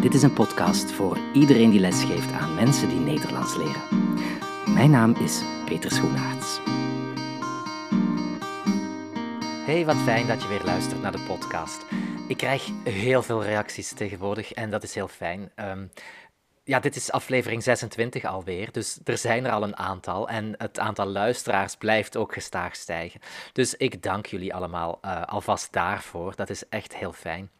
Dit is een podcast voor iedereen die lesgeeft aan mensen die Nederlands leren. Mijn naam is Peter Schoenaerts. Hey, wat fijn dat je weer luistert naar de podcast. Ik krijg heel veel reacties tegenwoordig en dat is heel fijn. Ehm, ja, dit is aflevering 26 alweer, dus er zijn er al een aantal en het aantal luisteraars blijft ook gestaag stijgen. Dus ik dank jullie allemaal uh, alvast daarvoor, dat is echt heel fijn.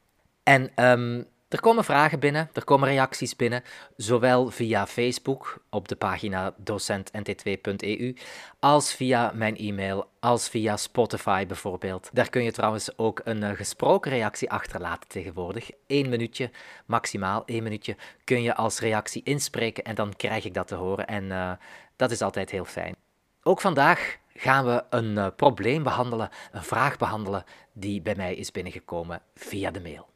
En um, er komen vragen binnen, er komen reacties binnen, zowel via Facebook op de pagina docentnt2.eu, als via mijn e-mail, als via Spotify bijvoorbeeld. Daar kun je trouwens ook een uh, gesproken reactie achterlaten tegenwoordig. Eén minuutje, maximaal één minuutje, kun je als reactie inspreken en dan krijg ik dat te horen en uh, dat is altijd heel fijn. Ook vandaag gaan we een uh, probleem behandelen, een vraag behandelen die bij mij is binnengekomen via de mail.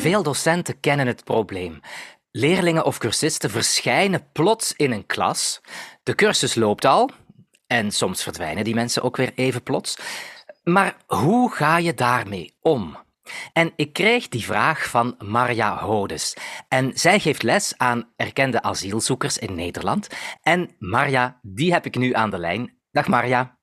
Veel docenten kennen het probleem. Leerlingen of cursisten verschijnen plots in een klas. De cursus loopt al, en soms verdwijnen die mensen ook weer even plots. Maar hoe ga je daarmee om? En ik kreeg die vraag van Marja Hodes. En zij geeft les aan erkende asielzoekers in Nederland. En Marja, die heb ik nu aan de lijn. Dag Marja.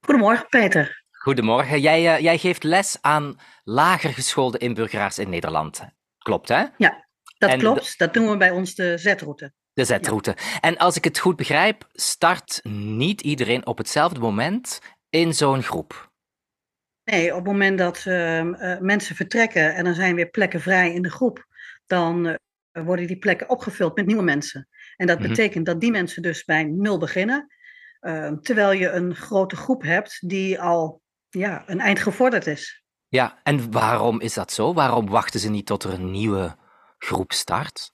Goedemorgen, Peter. Goedemorgen. Jij, uh, jij geeft les aan lager geschoolde inburgeraars in Nederland. Klopt, hè? Ja, dat en klopt. Dat doen we bij ons de Z-route. De Z-route. Ja. En als ik het goed begrijp, start niet iedereen op hetzelfde moment in zo'n groep. Nee, op het moment dat uh, uh, mensen vertrekken en er zijn weer plekken vrij in de groep, dan uh, worden die plekken opgevuld met nieuwe mensen. En dat mm-hmm. betekent dat die mensen dus bij nul beginnen, ehm, terwijl je een grote groep hebt die al ja, een eind gevorderd is. Ja, en waarom is dat zo? Waarom wachten ze niet tot er een nieuwe groep start?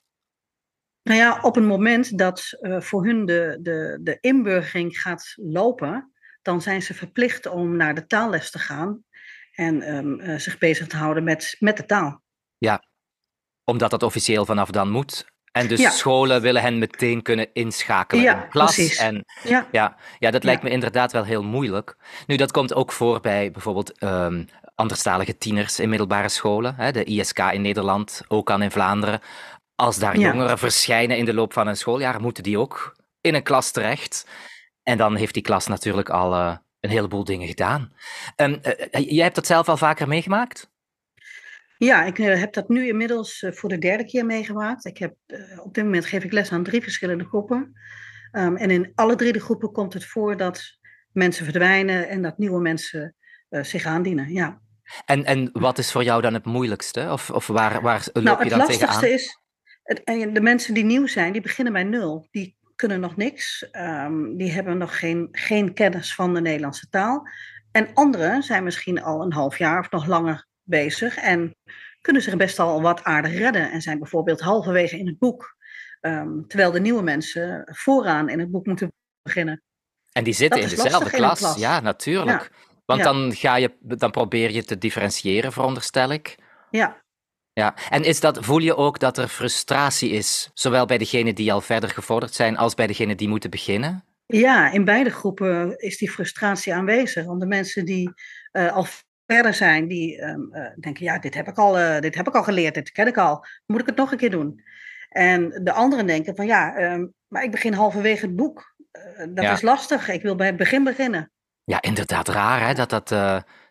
Nou ja, op het moment dat uh, voor hun de, de, de inburgering gaat lopen, dan zijn ze verplicht om naar de taalles te gaan en um, uh, zich bezig te houden met, met de taal. Ja, omdat dat officieel vanaf dan moet. En dus ja. scholen willen hen meteen kunnen inschakelen ja, in klas. Precies. En ja, ja, ja dat lijkt me inderdaad wel heel moeilijk. Nu, dat komt ook voor bij bijvoorbeeld um, anderstalige tieners in middelbare scholen. Hè, de ISK in Nederland, ook aan in Vlaanderen. Als daar jongeren verschijnen in de loop van een schooljaar, moeten die ook in een klas terecht. En dan heeft die klas natuurlijk al uh, een heleboel dingen gedaan. Um, uh, jij hebt dat zelf al vaker meegemaakt? Ja, ik uh, heb dat nu inmiddels uh, voor de derde keer meegemaakt. Ik heb, uh, op dit moment geef ik les aan drie verschillende groepen. Um, en in alle drie de groepen komt het voor dat mensen verdwijnen en dat nieuwe mensen zich aandienen. Ja. En, en wat is voor jou dan het moeilijkste? Of, of waar, waar loop nou, je dan tegenaan? Het lastigste is, het, de mensen die nieuw zijn, die beginnen bij nul. Die kunnen nog niks. Um, die hebben nog geen, geen kennis van de Nederlandse taal. En anderen zijn misschien al een half jaar of nog langer bezig en kunnen zich best al wat aardig redden en zijn bijvoorbeeld halverwege in het boek, um, terwijl de nieuwe mensen vooraan in het boek moeten beginnen. En die zitten in dezelfde klas. in klas. Ja, natuurlijk. Ja. Want ja. dan, ga je, dan probeer je te differentiëren, veronderstel ik. Ja. Ja, en is dat, voel je ook dat er frustratie is, zowel bij degenen die al verder gevorderd zijn, als bij degenen die moeten beginnen? Ja, in beide groepen is die frustratie aanwezig. Want de mensen die uh, al verder zijn, die um, uh, denken, ja, dit heb, ik al, uh, dit heb ik al geleerd, dit ken ik al, moet ik het nog een keer doen? En de anderen denken van, ja, um, maar ik begin halverwege het boek. Uh, dat ja. is lastig, ik wil bij het begin beginnen. Ja, inderdaad raar hè, dat dat,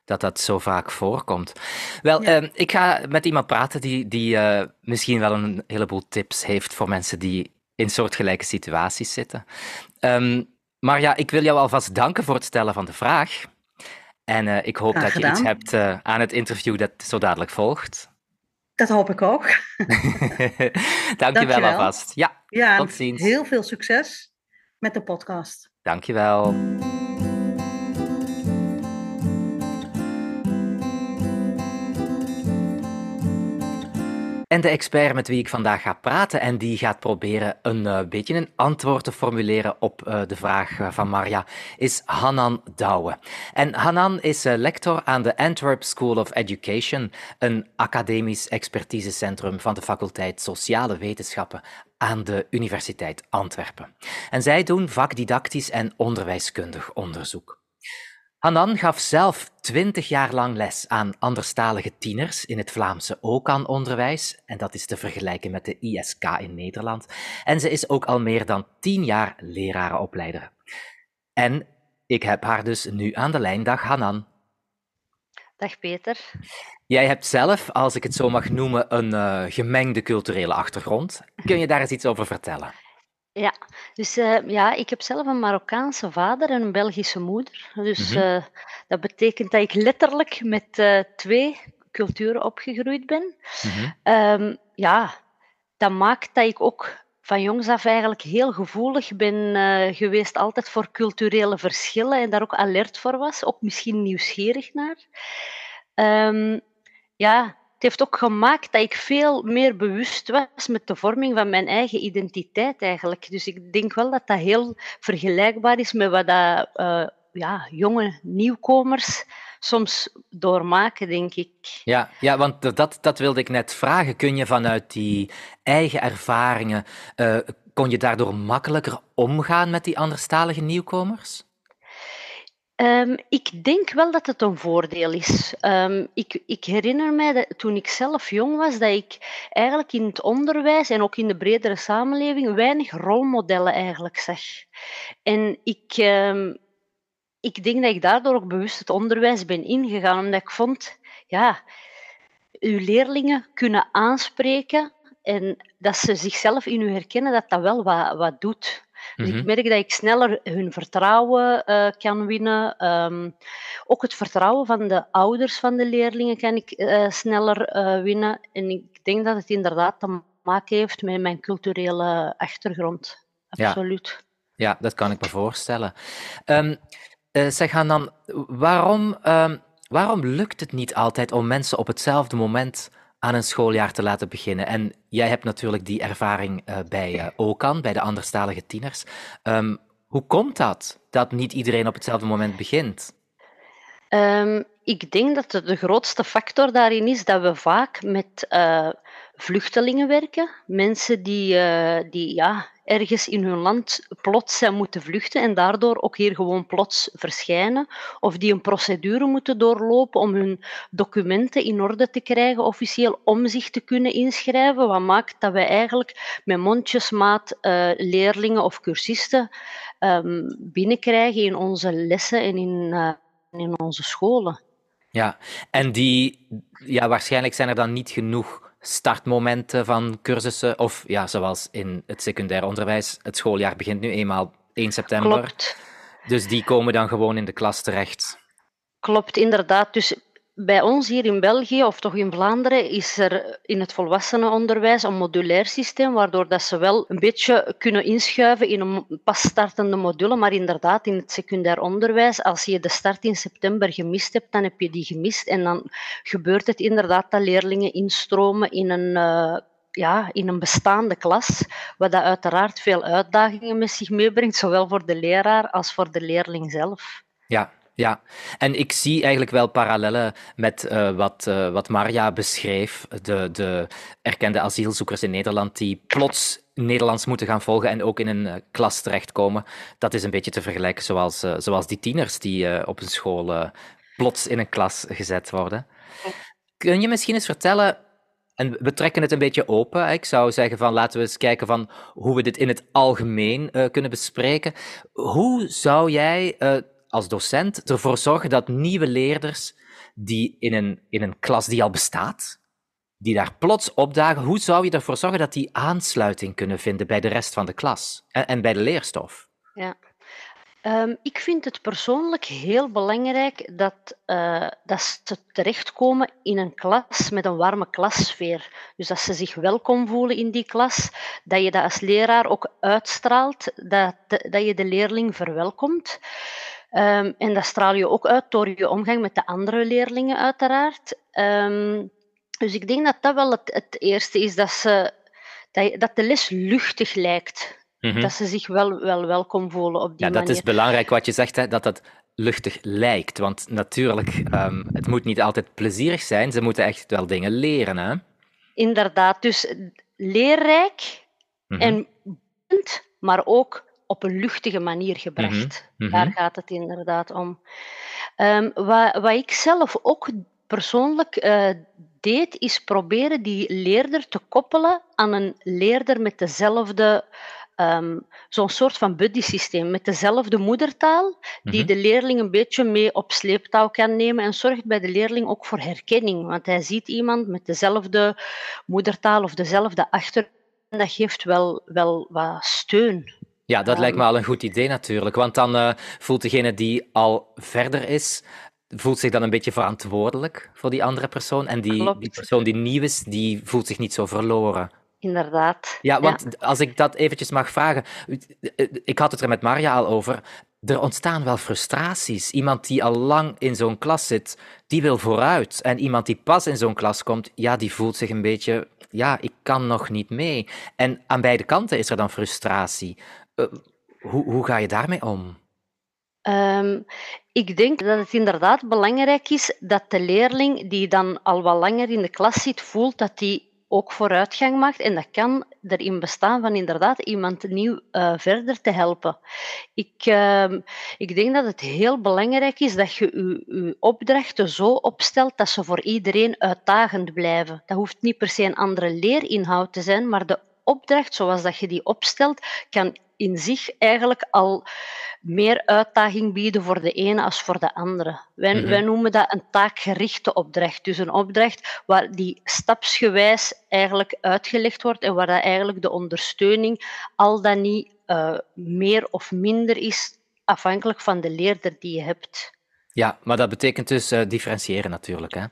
dat dat zo vaak voorkomt. Wel, ja. uh, ik ga met iemand praten die, die uh, misschien wel een heleboel tips heeft voor mensen die in soortgelijke situaties zitten. Um, maar ja, ik wil jou alvast danken voor het stellen van de vraag. En uh, ik hoop Graag dat je iets hebt uh, aan het interview dat zo dadelijk volgt. Dat hoop ik ook. Dank je wel alvast. Ja, ja tot ziens. Heel veel succes met de podcast. Dank je wel. En de expert met wie ik vandaag ga praten en die gaat proberen een uh, beetje een antwoord te formuleren op uh, de vraag uh, van Marja, is Hanan Douwe. En Hanan is lector aan de Antwerp School of Education, een academisch expertisecentrum van de faculteit Sociale Wetenschappen aan de Universiteit Antwerpen. En zij doen vakdidactisch en onderwijskundig onderzoek. Hanan gaf zelf twintig jaar lang les aan anderstalige tieners in het Vlaamse OCAN-onderwijs, en dat is te vergelijken met de ISK in Nederland. En ze is ook al meer dan tien jaar lerarenopleider. En ik heb haar dus nu aan de lijn. Dag Hanan. Dag Peter. Jij hebt zelf, als ik het zo mag noemen, een uh, gemengde culturele achtergrond. Kun je daar eens iets over vertellen? Ja, dus uh, ja, ik heb zelf een Marokkaanse vader en een Belgische moeder. Dus -hmm. uh, dat betekent dat ik letterlijk met uh, twee culturen opgegroeid ben. -hmm. um, ja, dat maakt dat ik ook van jongs af eigenlijk heel gevoelig ben geweest altijd voor culturele verschillen en daar ook alert voor was, ook misschien nieuwsgierig naar. Um, ja, heeft ook gemaakt dat ik veel meer bewust was met de vorming van mijn eigen identiteit eigenlijk. Dus ik denk wel dat dat heel vergelijkbaar is met wat dat, uh, ja, jonge nieuwkomers soms doormaken, denk ik. Ja, ja want dat, dat wilde ik net vragen. Kun je vanuit die eigen ervaringen, uh, kon je daardoor makkelijker omgaan met die anderstalige nieuwkomers? Um, ik denk wel dat het een voordeel is. Um, ik, ik, herinner mij dat toen ik zelf jong was, dat ik eigenlijk in het onderwijs en ook in de bredere samenleving weinig rolmodellen eigenlijk zag. En ik, um, ik denk dat ik daardoor ook bewust het onderwijs ben ingegaan, omdat ik vond, ja, uw leerlingen kunnen aanspreken en dat ze zichzelf in u herkennen, dat dat wel wat, wat doet. Dus ik merk dat ik sneller hun vertrouwen uh, kan winnen. Um, ook het vertrouwen van de ouders van de leerlingen kan ik uh, sneller uh, winnen. En ik denk dat het inderdaad te maken heeft met mijn culturele achtergrond. Absoluut. Ja, ja dat kan ik me voorstellen. Um, zeg dan, waarom, um, waarom lukt het niet altijd om mensen op hetzelfde moment aan een schooljaar te laten beginnen. En jij hebt natuurlijk die ervaring uh, bij uh, OCAN, bij de anderstalige tieners. Um, hoe komt dat, dat niet iedereen op hetzelfde moment begint? Um, ik denk dat de, grootste factor daarin is dat we vaak met uh, vluchtelingen werken. Mensen die, die ja, ergens in hun land plots zijn moeten vluchten en daardoor ook hier gewoon plots verschijnen. Of die een procedure moeten doorlopen om hun documenten in orde te krijgen, officieel om zich te kunnen inschrijven. Wat maakt dat wij eigenlijk met mondjesmaat uh, leerlingen of cursisten um, binnenkrijgen in onze lessen en in, uh, in onze scholen. Ja, en die, ja, waarschijnlijk zijn er dan niet genoeg startmomenten van cursussen. Of ja, zoals in het secundair onderwijs, het schooljaar begint nu eenmaal 1 september. Klopt. Dus die komen dan gewoon in de klas terecht. Klopt, inderdaad. Dus bij ons hier in België, of toch in Vlaanderen, is er in het volwassenenonderwijs een modulair systeem, waardoor dat ze wel een beetje kunnen inschuiven in een pas startende module. Maar inderdaad, in het secundair onderwijs, als je de start in september gemist hebt, dan heb je die gemist. En dan gebeurt het inderdaad dat leerlingen instromen in een uh, ja, in een bestaande klas, wat dat uiteraard veel uitdagingen met zich meebrengt, zowel voor de leraar als voor de leerling zelf. Ja, ja, en ik zie eigenlijk wel parallellen met uh, wat, uh, wat Marja beschreef, de, de erkende asielzoekers in Nederland die plots Nederlands moeten gaan volgen en ook in een uh, klas terechtkomen. Dat is een beetje te vergelijken zoals, zoals die tieners die op een school plots in een klas gezet worden. Kun je misschien eens vertellen, en we trekken het een beetje open, ik zou zeggen van laten we eens kijken van hoe we dit in het algemeen kunnen bespreken. Hoe zou jij als docent ervoor zorgen dat nieuwe leerders die in een, in een klas die al bestaat, die daar plots opdagen, hoe zou je ervoor zorgen dat die aansluiting kunnen vinden bij de rest van de klas en, bij de leerstof? Ja. Um, ik vind het persoonlijk heel belangrijk dat, uh, dat ze terechtkomen in een klas met een warme klassfeer. Dus dat ze zich welkom voelen in die klas, dat je dat als leraar ook uitstraalt, dat, dat je de leerling verwelkomt. Um, en dat straal je ook uit door je omgang met de andere leerlingen, uiteraard. Um, dus ik denk dat dat wel het, het eerste is, dat, ze, dat, dat de les luchtig lijkt. Mm -hmm. Dat ze zich wel, wel welkom voelen op die ja, manier. Dat is belangrijk wat je zegt, hè, dat dat luchtig lijkt. Want natuurlijk, um, het moet niet altijd plezierig zijn. Ze moeten echt wel dingen leren. Hè? Inderdaad, dus leerrijk mm -hmm. en maar ook op een luchtige manier gebracht. Mhm, Daar mhm. gaat het inderdaad om. Ehm, wat, wat ik zelf ook persoonlijk eh, deed, is proberen die leerder te koppelen aan een leerder met dezelfde, ehm, zo'n soort van buddy-systeem, met dezelfde moedertaal, die Mhm. de leerling een beetje mee op sleeptouw kan nemen en zorgt bij de leerling ook voor herkenning. Want hij ziet iemand met dezelfde moedertaal of dezelfde achtergrond. En dat geeft wel, wel wat steun. Ja, dat lijkt me Ehm, al een goed idee natuurlijk, want dan eh, voelt degene die al verder is, voelt zich dan een beetje verantwoordelijk voor die andere persoon. En die, die persoon die nieuw is, die voelt zich niet zo verloren. inderdaad. Ja, Ja. want als ik dat eventjes mag vragen, u- eh, ik had het er met Marja al over. Er ontstaan wel frustraties. Iemand die al lang in zo'n klas zit, die wil vooruit. En iemand die pas in zo'n klas komt, ja, die voelt zich een beetje, ja, ik kan nog niet mee. En aan beide kanten is er dan frustratie. Eh, hoe, hoe ga je daarmee om? Ehm, ik denk dat het inderdaad belangrijk is dat de leerling die dan al wat langer in de klas zit, voelt dat hij ook vooruitgang maakt. En dat kan erin bestaan van inderdaad iemand nieuw eh, verder te helpen. Ik, ehm, ik denk dat het heel belangrijk is dat je je, je opdrachten zo opstelt dat ze voor iedereen uitdagend blijven. Dat hoeft niet per se een andere leerinhoud te zijn, maar de opdracht zoals dat je die opstelt, kan in zich eigenlijk al meer uitdaging bieden voor de ene als voor de andere. Wij, Mhm. wij noemen dat een taakgerichte opdracht. Dus een opdracht waar die stapsgewijs eigenlijk uitgelegd wordt en waar dat eigenlijk de ondersteuning al dan niet eh, meer of minder is, afhankelijk van de leerder die je hebt. Ja, maar dat betekent dus eh, differentiëren natuurlijk, hè?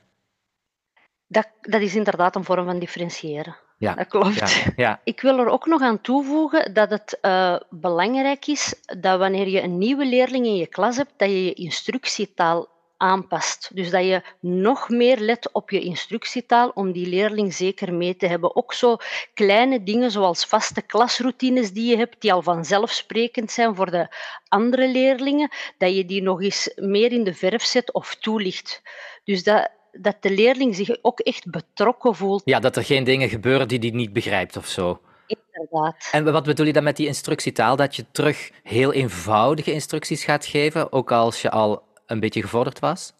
Dat, dat is inderdaad een vorm van differentiëren. Ja, Dat klopt. ja, ja. Ik wil er ook nog aan toevoegen dat het eh, belangrijk is dat wanneer je een nieuwe leerling in je klas hebt, dat je je instructietaal aanpast. Dus dat je nog meer let op je instructietaal om die leerling zeker mee te hebben. Ook zo kleine dingen zoals vaste klasroutines die je hebt, die al vanzelfsprekend zijn voor de andere leerlingen, dat je die nog eens meer in de verf zet of toelicht. Dus dat, dat de leerling zich ook echt betrokken voelt, Ja, dat er geen dingen gebeuren die hij niet begrijpt of zo. inderdaad. En wat bedoel je dan met die instructietaal? Dat je terug heel eenvoudige instructies gaat geven, ook als je al een beetje gevorderd was?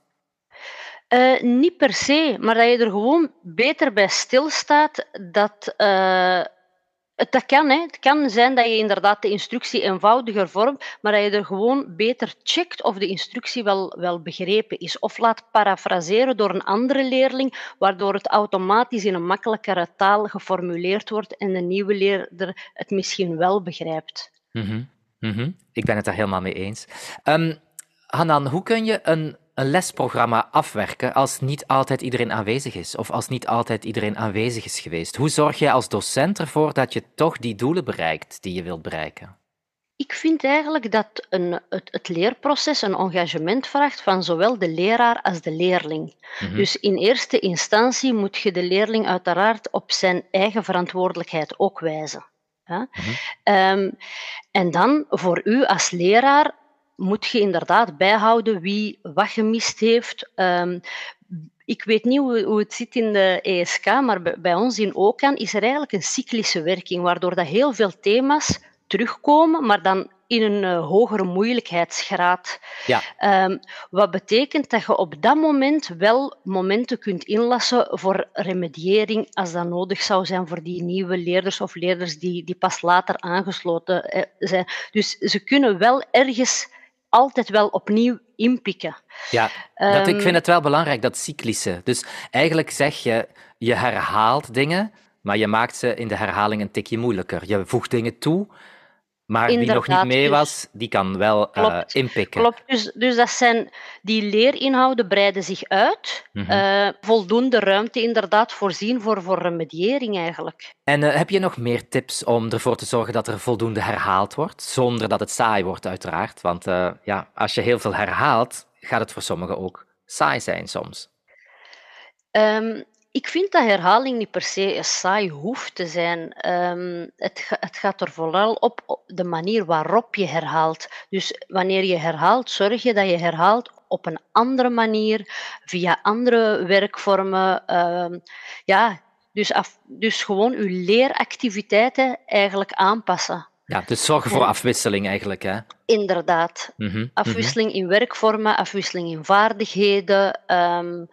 Eh, niet per se, maar dat je er gewoon beter bij stilstaat dat. eh, dat kan, hè. het kan zijn dat je inderdaad de instructie eenvoudiger vormt, maar dat je er gewoon beter checkt of de instructie wel, wel begrepen is. Of laat parafraseren door een andere leerling, waardoor het automatisch in een makkelijkere taal geformuleerd wordt en de nieuwe leerder het misschien wel begrijpt. Mhm, mhm. Ik ben het daar helemaal mee eens. Ehm, Hanan, hoe kun je een, een lesprogramma afwerken als niet altijd iedereen aanwezig is? Of als niet altijd iedereen aanwezig is geweest? Hoe zorg jij als docent ervoor dat je toch die doelen bereikt die je wilt bereiken? Ik vind eigenlijk dat een, het, het leerproces een engagement vraagt van zowel de leraar als de leerling. Mhm, Dus in eerste instantie moet je de leerling uiteraard op zijn eigen verantwoordelijkheid ook wijzen. hè. mhm. Ehm, en dan voor u als leraar moet je inderdaad bijhouden wie wat gemist heeft. Ehm, ik weet niet hoe, hoe het zit in de ESK, maar bij, bij ons in OCAN is er eigenlijk een cyclische werking, waardoor dat heel veel thema's terugkomen, maar dan in een eh, hogere moeilijkheidsgraad. Ja, Ehm, wat betekent dat je op dat moment wel momenten kunt inlassen voor remediëring als dat nodig zou zijn voor die nieuwe leerders of leerders die, die pas later aangesloten eh, zijn. Dus ze kunnen wel ergens altijd wel opnieuw inpikken. ja. Dat, ik Ehm, vind het wel belangrijk, dat cyclische. Dus eigenlijk zeg je, je herhaalt dingen, maar je maakt ze in de herhaling een tikje moeilijker. Je voegt dingen toe, maar wie nog niet Inderdaad, mee dus- was, die kan wel eh, inpikken. Klopt, dus, dus dat zijn, die leerinhouden breiden zich uit. Mhm. Eh, voldoende ruimte inderdaad voorzien voor, voor remediëring eigenlijk. En eh, heb je nog meer tips om ervoor te zorgen dat er voldoende herhaald wordt, zonder dat het saai wordt, uiteraard? Want ja, als je heel veel herhaalt, gaat het voor sommigen ook saai zijn soms. Ehm, ik vind dat herhaling niet per se saai hoeft te zijn. Ehm, het, het gaat er vooral op, de manier waarop je herhaalt. Dus wanneer je herhaalt, zorg je dat je herhaalt op een andere manier, via andere werkvormen. Ehm, ja, dus, dus gewoon je leeractiviteiten eigenlijk aanpassen. Ja, dus zorgen voor afwisseling eigenlijk, hè? Inderdaad. Mhm, mhm. Afwisseling in werkvormen, afwisseling in vaardigheden. Ehm,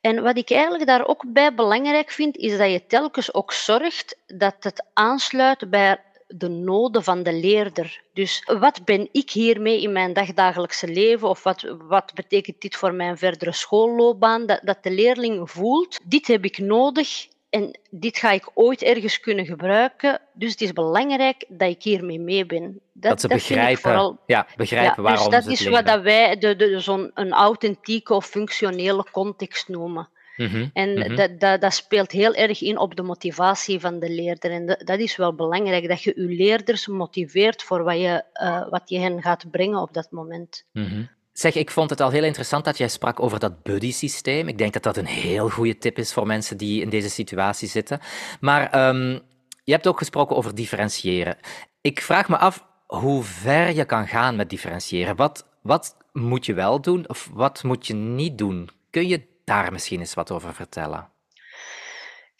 en wat ik eigenlijk daar ook bij belangrijk vind, is dat je telkens ook zorgt dat het aansluit bij de noden van de leerder. Dus wat ben ik hiermee in mijn dagdagelijkse leven of wat, wat betekent dit voor mijn verdere schoolloopbaan? Dat, dat de leerling voelt, dit heb ik nodig en dit ga ik ooit ergens kunnen gebruiken. Dus het is belangrijk dat ik hiermee mee ben. Dat, dat ze begrijpen, vooral, ja, begrijpen ja, waarom dus dat is wat dat wij de, de, zo'n een authentieke of functionele context noemen. Mhm, en mhm. Dat, dat, dat, speelt heel erg in op de motivatie van de leerder. En dat, is wel belangrijk, dat je je leerders motiveert voor wat je, uh, wat je hen gaat brengen op dat moment. Mhm. Zeg, ik vond het al heel interessant dat jij sprak over dat buddy-systeem. Ik denk dat dat een heel goede tip is voor mensen die in deze situatie zitten. Maar um, je hebt ook gesproken over differentiëren. Ik vraag me af hoe ver je kan gaan met differentiëren. Wat, wat moet je wel doen of wat moet je niet doen? Kun je daar misschien eens wat over vertellen?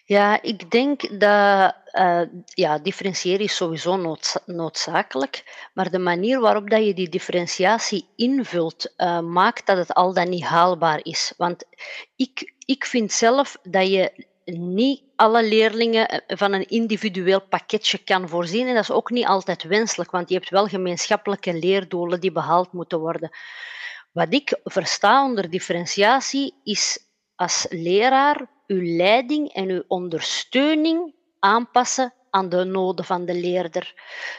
Ja, ik denk dat uh, ja, differentiëren is sowieso noodzakelijk, maar de manier waarop dat je die differentiatie invult, uh, maakt dat het al dan niet haalbaar is. Want ik, ik vind zelf dat je niet alle leerlingen eh, van een individueel pakketje kan voorzien. En dat is ook niet altijd wenselijk, want je hebt wel gemeenschappelijke leerdoelen die behaald moeten worden. Wat ik versta onder differentiatie is als leraar uw leiding en uw ondersteuning aanpassen aan de noden van de leerder.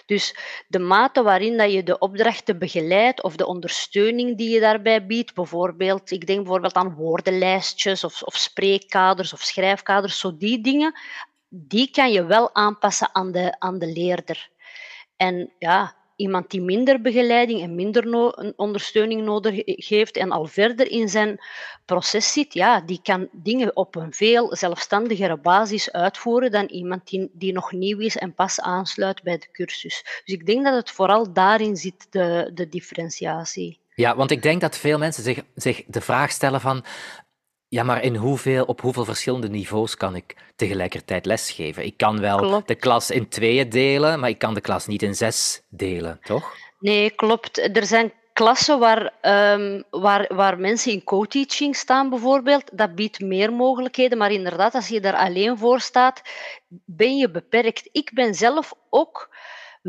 Dus de mate waarin dat je de opdrachten begeleidt of de ondersteuning die je daarbij biedt, bijvoorbeeld, ik denk bijvoorbeeld aan woordenlijstjes of, of spreekkaders of schrijfkaders, zo die dingen, die kan je wel aanpassen aan de, aan de leerder. En ja, iemand die minder begeleiding en minder ondersteuning nodig heeft en al verder in zijn proces zit, ja, die kan dingen op een veel zelfstandigere basis uitvoeren dan iemand die, die nog nieuw is en pas aansluit bij de cursus. Dus ik denk dat het vooral daarin zit, de, de differentiatie. Ja, want ik denk dat veel mensen zich, zich de vraag stellen van ja, maar in hoeveel, op hoeveel verschillende niveaus kan ik tegelijkertijd lesgeven? Ik kan wel de klas in tweeën delen, maar ik kan de klas niet in zes delen, toch? Nee, klopt. Er zijn klassen waar, um, waar, waar mensen in co-teaching staan, bijvoorbeeld. Dat biedt meer mogelijkheden, maar inderdaad, als je daar alleen voor staat, ben je beperkt. Ik ben zelf ook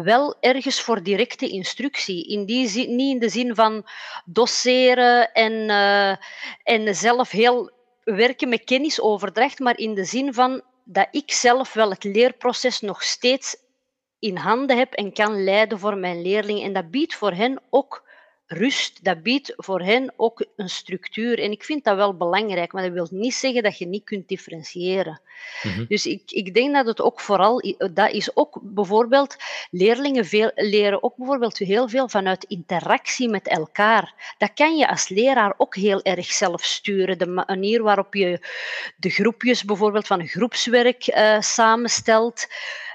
wel ergens voor directe instructie. In die niet in de zin van doseren en, uh, en zelf heel werken met kennisoverdracht, maar in de zin van dat ik zelf wel het leerproces nog steeds in handen heb en kan leiden voor mijn leerlingen. En dat biedt voor hen ook rust, dat biedt voor hen ook een structuur. En ik vind dat wel belangrijk, maar dat wil niet zeggen dat je niet kunt differentiëren. Mhm. Dus ik, ik denk dat het ook vooral, dat is ook bijvoorbeeld, leerlingen veel, leren ook bijvoorbeeld heel veel vanuit interactie met elkaar. Dat kan je als leraar ook heel erg zelf sturen. De manier waarop je de groepjes bijvoorbeeld van groepswerk uh, samenstelt.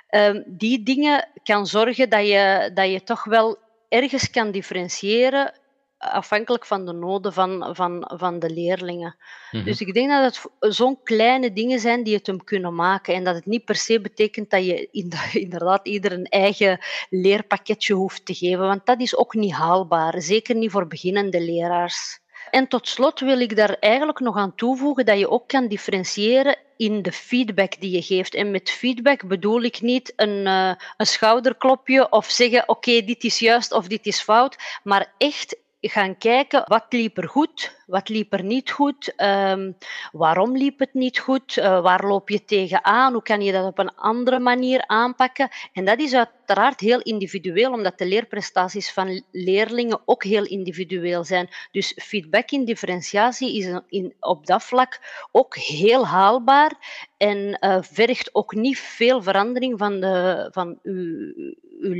Uh, die dingen kan zorgen dat je, dat je toch wel ergens kan differentiëren afhankelijk van de noden van, van, van de leerlingen. Mhm. Dus ik denk dat het zo'n kleine dingen zijn die het hem kunnen maken. En dat het niet per se betekent dat je inderdaad ieder een eigen leerpakketje hoeft te geven. Want dat is ook niet haalbaar. Zeker niet voor beginnende leraars. En tot slot wil ik daar eigenlijk nog aan toevoegen dat je ook kan differentiëren in de feedback die je geeft. En met feedback bedoel ik niet een, uh, een schouderklopje of zeggen: oké, dit is juist of dit is fout, maar echt gaan kijken wat liep er goed, wat liep er niet goed, um, waarom liep het niet goed, uh, waar loop je tegenaan, hoe kan je dat op een andere manier aanpakken. En dat is uiteraard heel individueel, omdat de leerprestaties van leerlingen ook heel individueel zijn. Dus feedback in differentiatie is in, op dat vlak ook heel haalbaar en uh, vergt ook niet veel verandering van, de, van uw, uw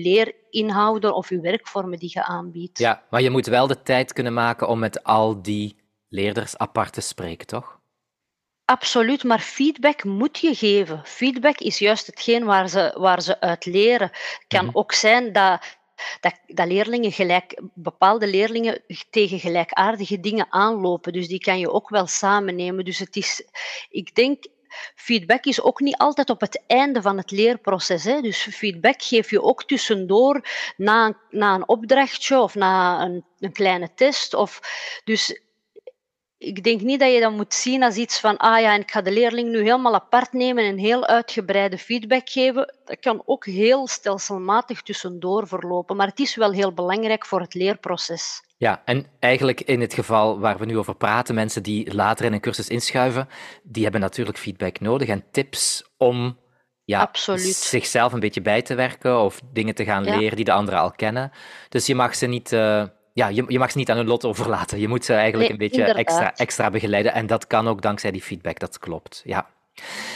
leerinhouden of uw werkvormen die je aanbiedt. Ja, maar je moet wel de tijd kunnen maken om met al die leerders apart te spreken, toch? Absoluut, maar feedback moet je geven. Feedback is juist hetgeen waar ze, waar ze uit leren. Het kan mhm. ook zijn dat, dat, dat, leerlingen gelijk, bepaalde leerlingen tegen gelijkaardige dingen aanlopen. Dus die kan je ook wel samen nemen. Dus het is, ik denk feedback is ook niet altijd op het einde van het leerproces. Hè. Dus feedback geef je ook tussendoor na een, na een opdrachtje of na een, een kleine test. Of, dus ik denk niet dat je dat moet zien als iets van, ah ja, en ik ga de leerling nu helemaal apart nemen en heel uitgebreide feedback geven. Dat kan ook heel stelselmatig tussendoor verlopen, maar het is wel heel belangrijk voor het leerproces. Ja, en eigenlijk in het geval waar we nu over praten, mensen die later in een cursus inschuiven, die hebben natuurlijk feedback nodig en tips om ja, zichzelf een beetje bij te werken of dingen te gaan leren die de anderen al kennen. Dus je mag ze niet... Uh, ja, je, je mag ze niet aan hun lot overlaten. Je moet ze eigenlijk een beetje extra, extra begeleiden. En dat kan ook dankzij die feedback, dat klopt. Ja.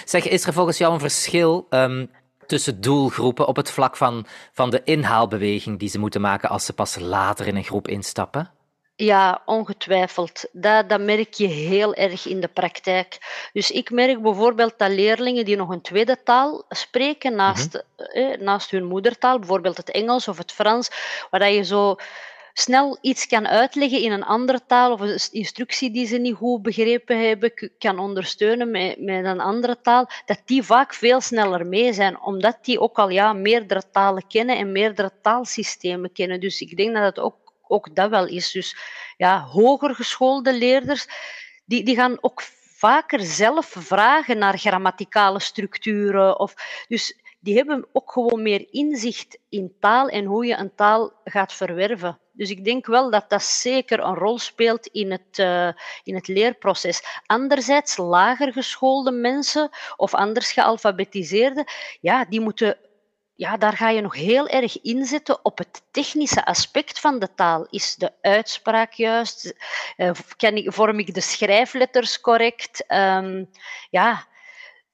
Zeg, is er volgens jou een verschil um, tussen doelgroepen op het vlak van, van de inhaalbeweging die ze moeten maken als ze pas later in een groep instappen? Ja, ongetwijfeld. Dat, dat merk je heel erg in de praktijk. Dus ik merk bijvoorbeeld dat leerlingen die nog een tweede taal spreken naast, mhm. eh, naast hun moedertaal, bijvoorbeeld het Engels of het Frans, waar dat je zo snel iets kan uitleggen in een andere taal of een instructie die ze niet goed begrepen hebben, kan ondersteunen met, met een andere taal, dat die vaak veel sneller mee zijn, omdat die ook al ja, meerdere talen kennen en meerdere taalsystemen kennen. Dus ik denk dat het ook, ook dat wel is. Dus ja, hoger geschoolde leerders, die, die gaan ook vaker zelf vragen naar grammaticale structuren. Of, dus die hebben ook gewoon meer inzicht in taal en hoe je een taal gaat verwerven. Dus ik denk wel dat dat zeker een rol speelt in het, uh, in het leerproces. Anderzijds, lager geschoolde mensen of anders gealfabetiseerde, ja, die moeten ja, daar ga je nog heel erg inzetten op het technische aspect van de taal. Is de uitspraak juist? Uh, ik, vorm ik de schrijfletters correct? Um, ja,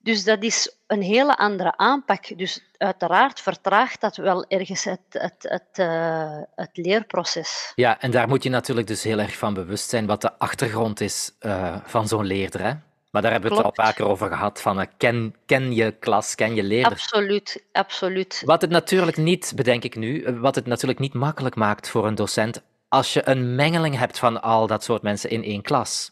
dus dat is een hele andere aanpak. Dus uiteraard vertraagt dat wel ergens het, het, het, uh, het leerproces. Ja, en daar moet je natuurlijk dus heel erg van bewust zijn wat de achtergrond is uh, van zo'n leerder. Hè? Maar daar hebben we het al vaker over gehad, van uh, ken, ken je klas, ken je leerder. Absoluut, absoluut. Wat het natuurlijk niet, bedenk ik nu, wat het natuurlijk niet makkelijk maakt voor een docent als je een mengeling hebt van al dat soort mensen in één klas.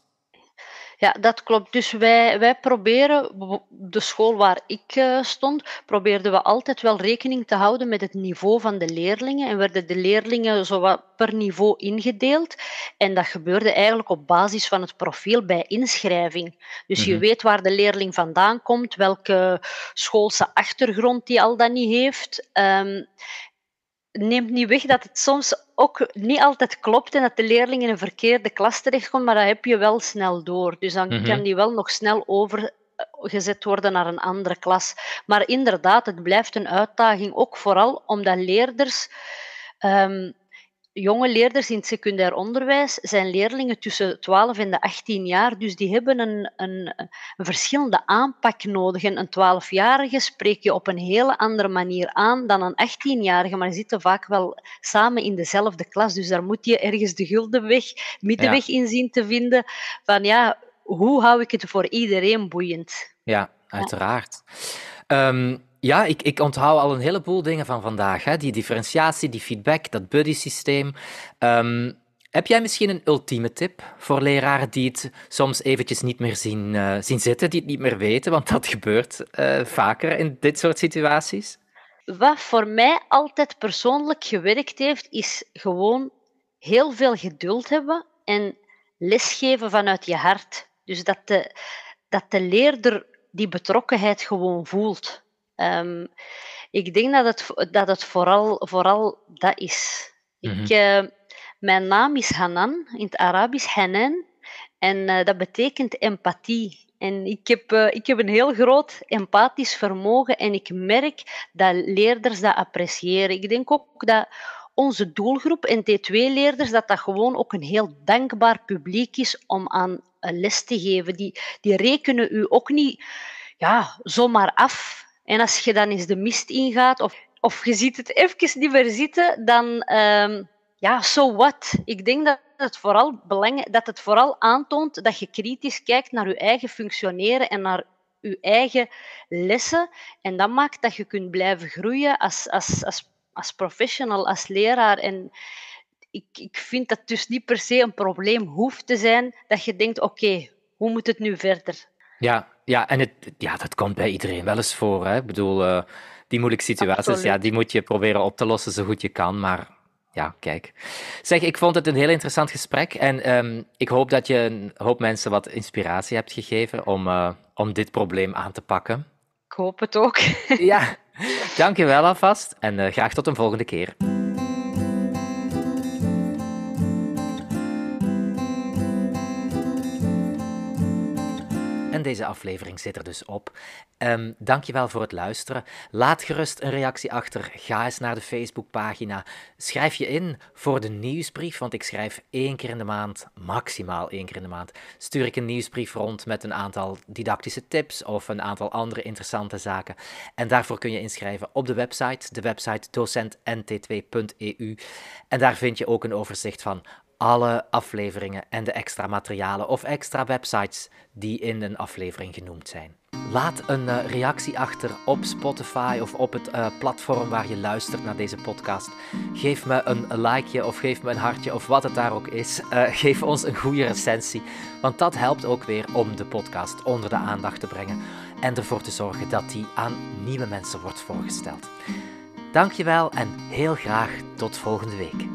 Ja, dat klopt. Dus wij, wij proberen, de school waar ik uh, stond, probeerden we altijd wel rekening te houden met het niveau van de leerlingen. En werden de leerlingen zo per niveau ingedeeld. En dat gebeurde eigenlijk op basis van het profiel bij inschrijving. Dus je mhm. weet waar de leerling vandaan komt, welke schoolse achtergrond die al dan niet heeft. Um, neemt niet weg dat het soms ook niet altijd klopt en dat de leerling in een verkeerde klas terechtkomt, maar dat heb je wel snel door. Dus dan mhm. kan die wel nog snel overgezet worden naar een andere klas. Maar inderdaad, het blijft een uitdaging, ook vooral omdat leerders um, jonge leerders in het secundair onderwijs zijn leerlingen tussen 12 en de 18 jaar, dus die hebben een, een, een verschillende aanpak nodig. En een 12-jarige spreek je op een hele andere manier aan dan een 18-jarige, maar ze zitten vaak wel samen in dezelfde klas, dus daar moet je ergens de gulden weg, middenweg in zien te vinden van ja, hoe hou ik het voor iedereen boeiend? Ja, uiteraard. Ja. Ehm, ja, ik, ik onthoud al een heleboel dingen van vandaag. Hè? Die differentiatie, die feedback, dat buddy-systeem. Ehm, heb jij misschien een ultieme tip voor leraren die het soms eventjes niet meer zien, uh, zien zitten, die het niet meer weten? Want dat gebeurt uh, vaker in dit soort situaties. Wat voor mij altijd persoonlijk gewerkt heeft, is gewoon heel veel geduld hebben en lesgeven vanuit je hart. Dus dat de, dat de leerder die betrokkenheid gewoon voelt. Um, ik denk dat het, dat het vooral, vooral dat is. ik, uh, mijn naam is Hanan, in het Arabisch Hanan. En uh, dat betekent empathie. En ik heb, uh, ik heb een heel groot empathisch vermogen en ik merk dat leerders dat appreciëren. Ik denk ook dat onze doelgroep, NT2-leerders, dat dat gewoon ook een heel dankbaar publiek is om aan les te geven. Die, die rekenen u ook niet ja, zomaar af. En als je dan eens de mist ingaat of, of je ziet het even niet meer zitten, dan um, ja, so what? Ik denk dat het, vooral belang, dat het vooral aantoont dat je kritisch kijkt naar je eigen functioneren en naar je eigen lessen. En dat maakt dat je kunt blijven groeien als, als, als, als professional, als leraar. En ik, ik vind dat dus niet per se een probleem hoeft te zijn dat je denkt, oké, hoe moet het nu verder? Ja, Ja, en het, ja, dat komt bij iedereen wel eens voor. Hè? Ik bedoel, uh, die moeilijke situaties, ja, die moet je proberen op te lossen zo goed je kan. Maar ja, kijk. Zeg, ik vond het een heel interessant gesprek. En um, ik hoop dat je een hoop mensen wat inspiratie hebt gegeven om, uh, om dit probleem aan te pakken. Ik hoop het ook. ja, dankjewel alvast. En uh, graag tot een volgende keer. En deze aflevering zit er dus op. Um, dankjewel voor het luisteren. Laat gerust een reactie achter. Ga eens naar de Facebookpagina. Schrijf je in voor de nieuwsbrief, want ik schrijf één keer in de maand, maximaal één keer in de maand, stuur ik een nieuwsbrief rond met een aantal didactische tips of een aantal andere interessante zaken. En daarvoor kun je inschrijven op de website, de website docentnt2.eu. En daar vind je ook een overzicht van alle afleveringen en de extra materialen of extra websites die in een aflevering genoemd zijn. Laat een uh, reactie achter op Spotify of op het uh, platform waar je luistert naar deze podcast. Geef me een likeje of geef me een hartje of wat het daar ook is. Uh, geef ons een goede recensie, want dat helpt ook weer om de podcast onder de aandacht te brengen en ervoor te zorgen dat die aan nieuwe mensen wordt voorgesteld. Dankjewel en heel graag tot volgende week.